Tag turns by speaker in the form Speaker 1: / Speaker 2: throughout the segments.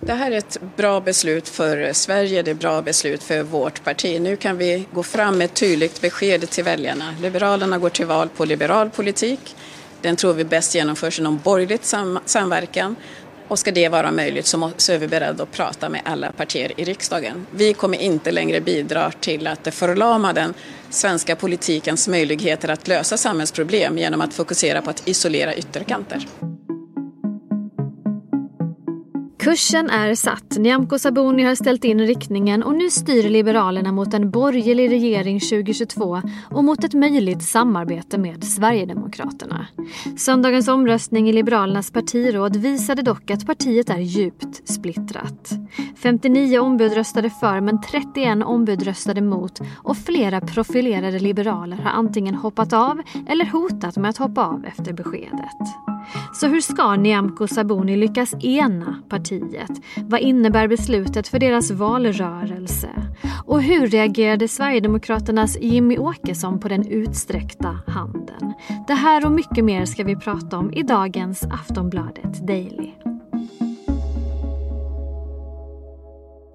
Speaker 1: Det här är ett bra beslut för Sverige, det är ett bra beslut för vårt parti. Nu kan vi gå fram med ett tydligt besked till väljarna. Liberalerna går till val på liberal politik. Den tror vi bäst genomförs genom borgerligt sam samverkan. Och ska det vara möjligt så, så är vi beredda att prata med alla partier i riksdagen. Vi kommer inte längre bidra till att förlama den svenska politikens möjligheter att lösa samhällsproblem genom att fokusera på att isolera ytterkanter.
Speaker 2: Kursen är satt. Nyamko Sabuni har ställt in riktningen och nu styr Liberalerna mot en borgerlig regering 2022 och mot ett möjligt samarbete med Sverigedemokraterna. Söndagens omröstning i Liberalernas partiråd visade dock att partiet är djupt splittrat. 59 ombud röstade för men 31 ombud röstade mot och flera profilerade liberaler har antingen hoppat av eller hotat med att hoppa av efter beskedet. Så hur ska Nyamko Sabuni lyckas ena partiet? Vad innebär beslutet för deras valrörelse? Och hur reagerade Sverigedemokraternas Jimmy Åkesson på den utsträckta handen? Det här och mycket mer ska vi prata om i dagens Aftonbladet Daily.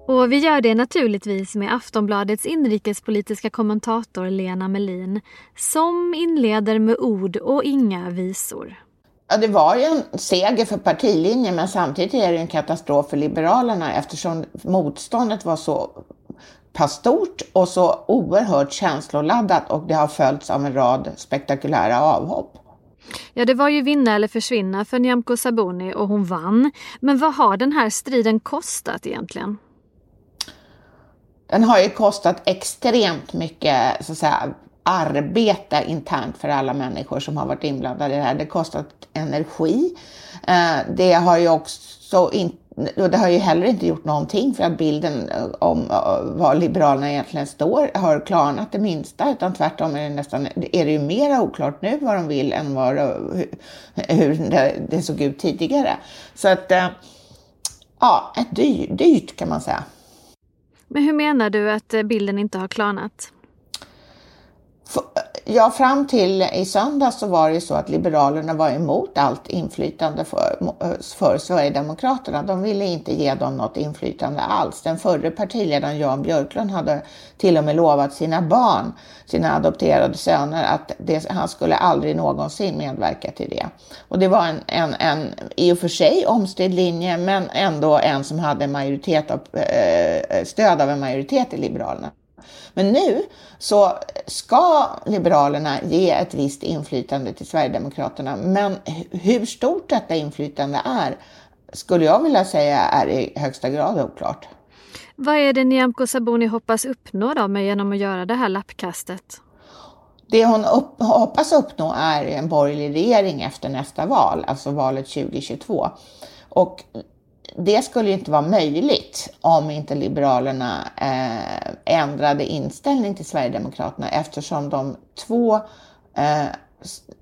Speaker 2: Och vi gör det naturligtvis med Aftonbladets inrikespolitiska kommentator Lena Melin som inleder med ord och inga visor.
Speaker 3: Ja, det var ju en seger för partilinjen men samtidigt är det en katastrof för Liberalerna eftersom motståndet var så pass stort och så oerhört känsloladdat och det har följts av en rad spektakulära avhopp.
Speaker 2: Ja, det var ju vinna eller försvinna för Nyamko Sabuni och hon vann. Men vad har den här striden kostat egentligen?
Speaker 3: Den har ju kostat extremt mycket så att säga, arbete internt för alla människor som har varit inblandade i det här. Det kostat energi. Eh, det har ju också inte och det har ju heller inte gjort någonting för att bilden eh, om eh, var Liberalerna egentligen står har klarnat det minsta, utan tvärtom är det nästan, är det ju mera oklart nu vad de vill än vad, hur det, såg ut tidigare. Så att, ja, ett dyrt, dyrt kan man säga.
Speaker 2: Men hur menar du att bilden inte har klarnat?
Speaker 3: Ja, fram till i söndags så var det ju så att Liberalerna var emot allt inflytande för, eh, för Sverigedemokraterna. De ville inte ge dem något inflytande alls. Den förre partiledaren Jan Björklund hade till och med lovat sina barn, sina adopterade söner, att det, han skulle aldrig någonsin medverka till det. Och det var en, en, en i och för sig omstridd linje, men ändå en som hade majoritet av, eh, eh, stöd av en majoritet i Liberalerna. Men nu så ska Liberalerna ge ett visst inflytande till Sverigedemokraterna. Men hur stort detta inflytande är skulle jag vilja säga är i högsta grad oklart.
Speaker 2: Vad är det Nyamko Sabuni hoppas uppnå då med genom att göra det här lappkastet?
Speaker 3: Det hon upp, hoppas uppnå är en borgerlig regering efter nästa val, alltså valet 2022. Och det skulle inte vara möjligt om inte Liberalerna eh, ändrade inställning till Sverigedemokraterna eftersom de två eh,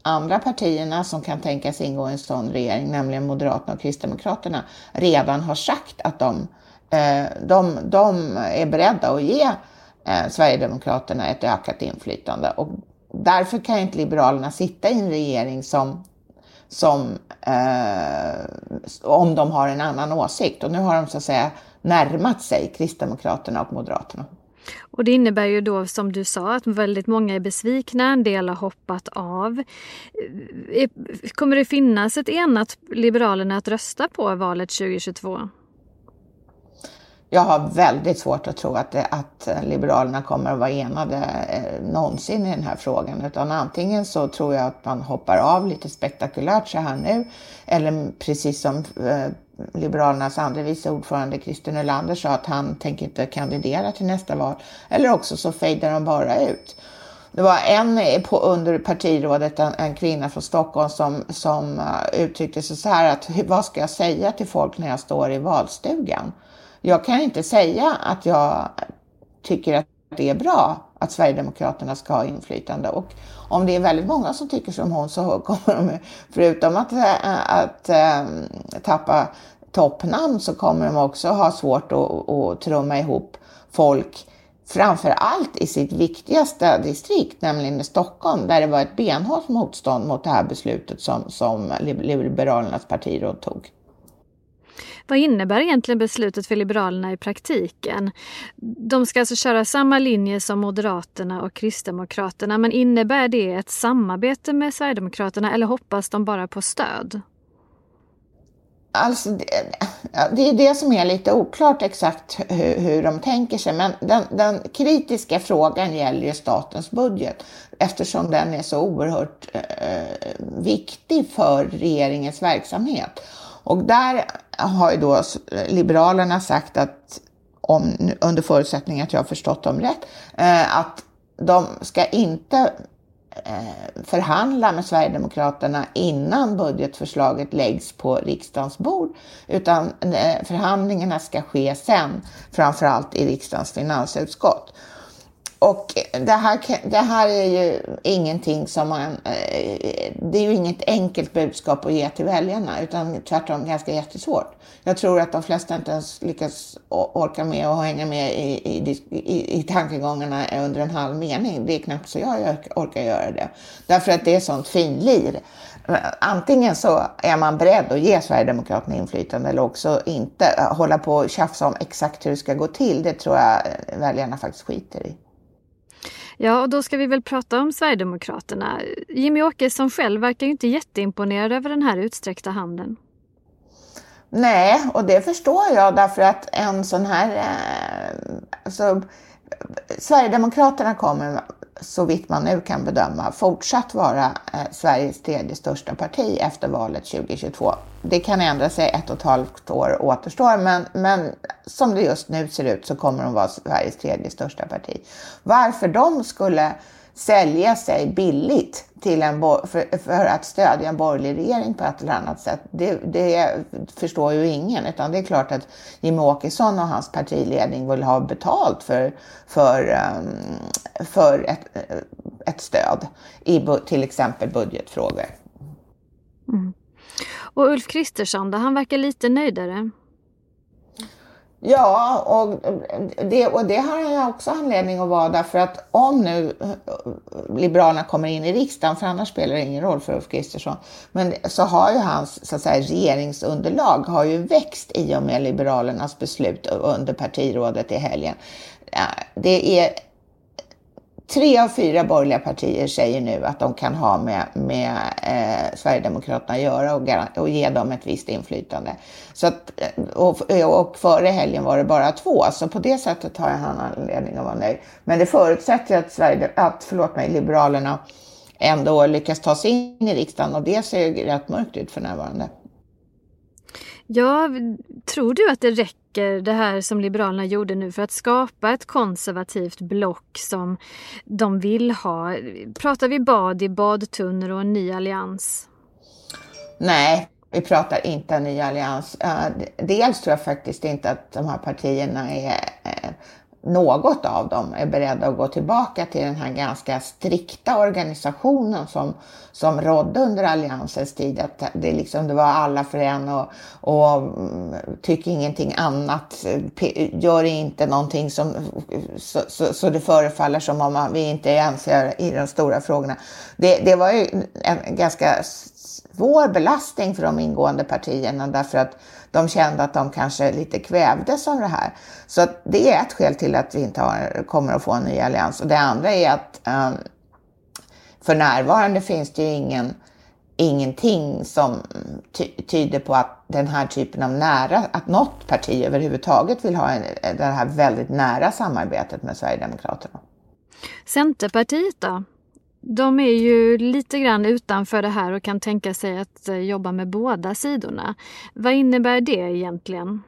Speaker 3: andra partierna som kan tänkas ingå i en sån regering, nämligen Moderaterna och Kristdemokraterna, redan har sagt att de, eh, de, de är beredda att ge eh, Sverigedemokraterna ett ökat inflytande. Och därför kan inte Liberalerna sitta i en regering som som eh, om de har en annan åsikt. Och nu har de så att säga närmat sig Kristdemokraterna och Moderaterna.
Speaker 2: Och det innebär ju då som du sa att väldigt många är besvikna, en del har hoppat av. Eh, eh, kommer det finnas ett enat Liberalerna att rösta på valet 2022?
Speaker 3: Jag har väldigt svårt att tro att, det, att Liberalerna kommer att vara enade eh, någonsin i den här frågan. Utan antingen så tror jag att man hoppar av lite spektakulärt så här nu. Eller precis som eh, Liberalernas andre vice ordförande Christer Nylander sa att han tänker inte kandidera till nästa val. Eller också så fejdar de bara ut. Det var en eh, på, under partirådet, en, en, kvinna från Stockholm som, som eh, uttryckte sig så här att vad ska jag säga till folk när jag står i valstugan? Jag kan inte säga att jag tycker att det är bra att Sverigedemokraterna ska ha inflytande. Och om det är väldigt många som tycker som hon så kommer de, förutom att, eh, att, att tappa toppnamn, så kommer de också ha svårt att, att trumma ihop folk framför allt i sitt viktigaste distrikt, nämligen i Stockholm, där det var ett benhårt motstånd mot det här beslutet som, som Liberalernas partiråd tog.
Speaker 2: Vad innebär egentligen beslutet för Liberalerna i praktiken? De ska alltså köra samma linje som Moderaterna och Kristdemokraterna men innebär det ett samarbete med Sverigedemokraterna eller hoppas de bara på stöd?
Speaker 3: Alltså, det, det är det som är lite oklart exakt hur, hur de tänker sig, men den, den, kritiska frågan gäller ju statens budget eftersom den är så oerhört eh, viktig för regeringens verksamhet. Och där har ju då Liberalerna sagt att, om, under förutsättning att jag har förstått dem rätt, eh, att de ska inte Eh, förhandla med Sverigedemokraterna innan budgetförslaget läggs på riksdagens bord, utan eh, förhandlingarna ska ske sen, framförallt i riksdagens finansutskott. Och det här, det här är ju ingenting som man, eh, det är ju inget enkelt budskap att ge till väljarna, utan tvärtom ganska jättesvårt. Jag tror att de flesta inte ens lyckas orka med och hänga med i, i, i, i tankegångarna under en halv mening. Det är knappt så jag orkar göra det. Därför att det är sånt finlir. Antingen så är man beredd att ge Sverigedemokraterna inflytande eller också inte. Hålla på och tjafsa om exakt hur det ska gå till, det tror jag väljarna faktiskt skiter i.
Speaker 2: Ja, och då ska vi väl prata om Sverigedemokraterna. Jimmy Åkesson själv verkar ju inte jätteimponerad över den här utsträckta handen.
Speaker 3: Nej, och det förstår jag därför att en sån här... Eh, alltså, Sverigedemokraterna kommer, så vitt man nu kan bedöma, fortsatt vara eh, Sveriges tredje största parti efter valet 2022. Det kan ändra sig, ett och ett halvt år återstår, men, men som det just nu ser ut så kommer de vara Sveriges tredje största parti. Varför de skulle sälja sig billigt till en för, för, att stödja en borgerlig regering på ett eller annat sätt, det, det, förstår ju ingen. Utan det är klart att Jimmie Åkesson och hans partiledning vill ha betalt för, för, um, för ett, ett stöd i till exempel budgetfrågor.
Speaker 2: Mm. Och Ulf Kristersson, han verkar lite nöjdare.
Speaker 3: Ja, och det, och det har jag också anledning att vara därför att om nu eh, Liberalerna kommer in i riksdagen, för annars spelar det ingen roll för Ulf Kristersson, men så har ju hans så att säga, regeringsunderlag har ju växt i och med Liberalernas beslut under partirådet i helgen. Det är Tre av fyra borgerliga partier säger nu att de kan ha med, med eh, Sverigedemokraterna att göra och, och, ge dem ett visst inflytande. Så att, eh, och, eh, och före helgen var det bara två, så på det sättet har jag anledning att vara nöjd. Men det förutsätter att, Sverige, att förlåt mig, Liberalerna ändå lyckas ta sig in i riksdagen och det ser ju rätt mörkt ut för närvarande.
Speaker 2: Ja, tror du att det räcker det här som Liberalerna gjorde nu för att skapa ett konservativt block som de vill ha? Pratar vi bad i badtunnor och en ny allians?
Speaker 3: Nej, vi pratar inte en ny allians. Eh, dels tror jag faktiskt inte att de här partierna är eh, något av dem är beredda att gå tillbaka till den här ganska strikta organisationen som, som rådde under alliansens tid. Att det, liksom, det var alla för en och, och mm, tyck ingenting annat, gör inte någonting som, så, så, så det förefaller som om vi inte är ense i de stora frågorna. Det, det var ju en ganska svår belastning för de ingående partierna därför att de kände att de kanske lite kvävdes av det här. Så det är ett skäl till att vi inte har, kommer att få en ny allians. Och det andra är att um, för närvarande finns det ju ingen, ingenting som ty tyder på att den här typen av nära, att något parti överhuvudtaget vill ha en, det här väldigt nära samarbetet med Sverigedemokraterna.
Speaker 2: Centerpartiet då? De är ju lite grann utanför det här och kan tänka sig att eh, jobba med båda sidorna. Vad innebär det egentligen?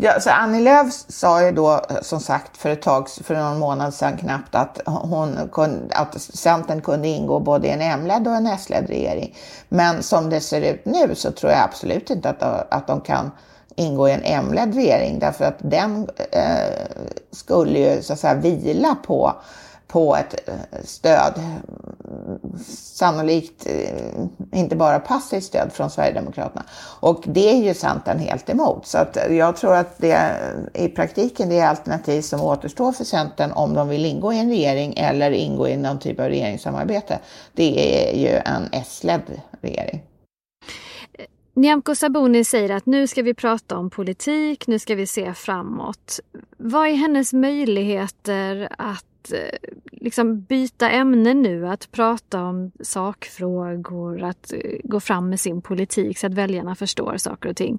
Speaker 3: Ja, så Annie Lööf sa ju då eh, som sagt för ett tag, för någon månad sedan knappt att, hon kunde, att Centern kunde ingå både i en M-ledd och en S-ledd regering. Men som det ser ut nu så tror jag absolut inte att, att de kan ingå i en M-ledd regering därför att den eh, skulle ju så att säga vila på på ett eh, stöd, sannolikt eh, inte bara passivt stöd från Sverigedemokraterna. Och det är ju Centern helt emot. Så att jag tror att det i praktiken det är alternativ som återstår för Centern om de vill ingå i en regering eller ingå i någon typ av regeringssamarbete. Det är ju en S-ledd regering.
Speaker 2: Nyamko Sabuni säger att nu ska vi prata om politik, nu ska vi se framåt. Vad är hennes möjligheter att eh, liksom byta ämne nu, att prata om sakfrågor, att eh, gå fram med sin politik så att väljarna förstår saker och ting?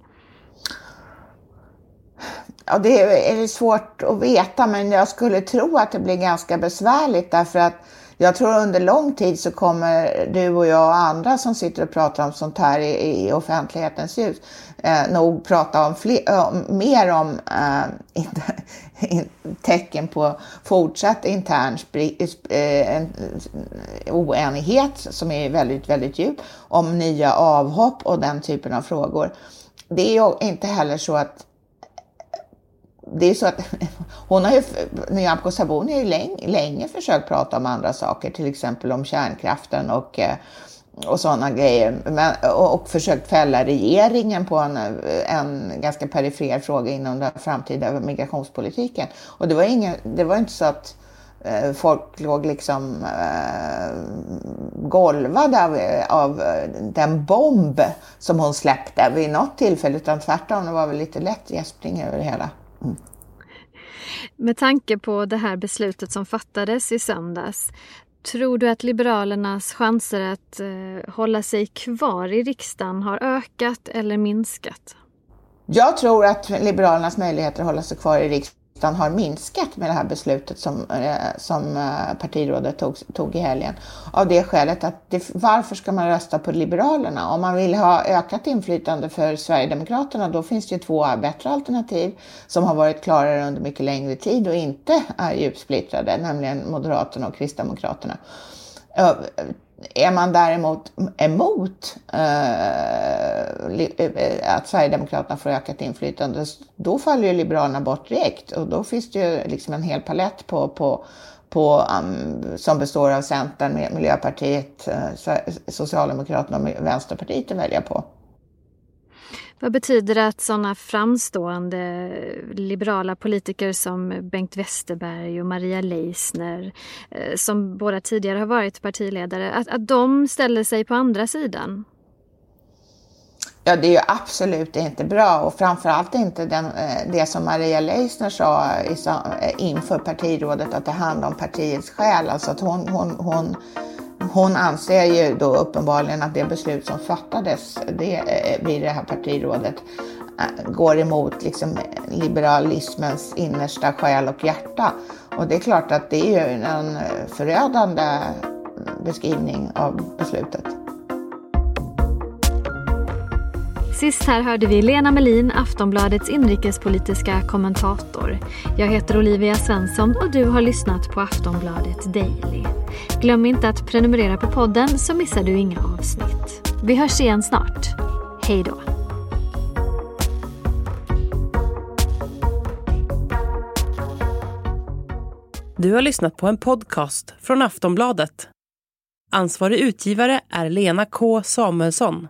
Speaker 3: Ja, det är svårt att veta, men jag skulle tro att det blir ganska besvärligt därför att jag tror under lång tid så kommer du och jag och andra som sitter och pratar om sånt här i, i offentlighetens ljus eh, nog prata om fler, äh, mer om äh, tecken på fortsatt intern äh, oenighet som är väldigt, väldigt djup, om nya avhopp och den typen av frågor. Det är ju inte heller så att det är så att hon har ju, Nyamko Sabuni har ju länge, länge försökt prata om andra saker, till exempel om kärnkraften och, eh, och sådana grejer. Men, och, och försökt fälla regeringen på en, en ganska perifer fråga inom den framtida migrationspolitiken. Och det var, ingen, det var inte så att eh, folk låg liksom eh, golvade av, av eh, den bomb som hon släppte vid något tillfälle, utan tvärtom, det var väl lite lätt gäspning över det hela. Mm.
Speaker 2: Med tanke på det här beslutet som fattades i söndags, tror du att Liberalernas chanser att eh, hålla sig kvar i riksdagen har ökat eller minskat?
Speaker 3: Jag tror att Liberalernas möjligheter att hålla sig kvar i riksdagen utan har minskat med det här beslutet som, eh, som eh, partirådet tog, tog i helgen. Av det skälet att det, varför ska man rösta på Liberalerna? Om man vill ha ökat inflytande för Sverigedemokraterna då finns det ju två bättre alternativ som har varit klarare under mycket längre tid och inte är djupsplittrade, nämligen Moderaterna och Kristdemokraterna. Är man däremot emot eh, eh, att Sverigedemokraterna får ökat inflytande, då faller ju Liberalerna bort direkt och då finns det ju liksom en hel palett på, på, på, um, som består av Centern, Miljöpartiet, eh, Socialdemokraterna och Vänsterpartiet att välja på.
Speaker 2: Vad betyder det att sådana framstående liberala politiker som Bengt Westerberg och Maria Leisner, eh, som båda tidigare har varit partiledare, att, att de ställer sig på andra sidan?
Speaker 3: Ja, det är ju absolut inte bra och framförallt inte den, eh, det som Maria Leisner sa eh, inför partirådet, att det handlar om partiets själ. Alltså att hon, hon, hon hon anser ju då uppenbarligen att det beslut som fattades det, eh, vid det här partirådet eh, går emot liksom liberalismens innersta själ och hjärta. Och det är klart att det är ju en förödande beskrivning av beslutet.
Speaker 2: Sist här hörde vi Lena Melin, Aftonbladets inrikespolitiska kommentator. Jag heter Olivia Svensson och du har lyssnat på Aftonbladet Daily. Glöm inte att prenumerera på podden så missar du inga avsnitt. Vi hörs igen snart. Hej då!
Speaker 4: Du har lyssnat på en podcast från Aftonbladet. Ansvarig utgivare är Lena K Samuelsson.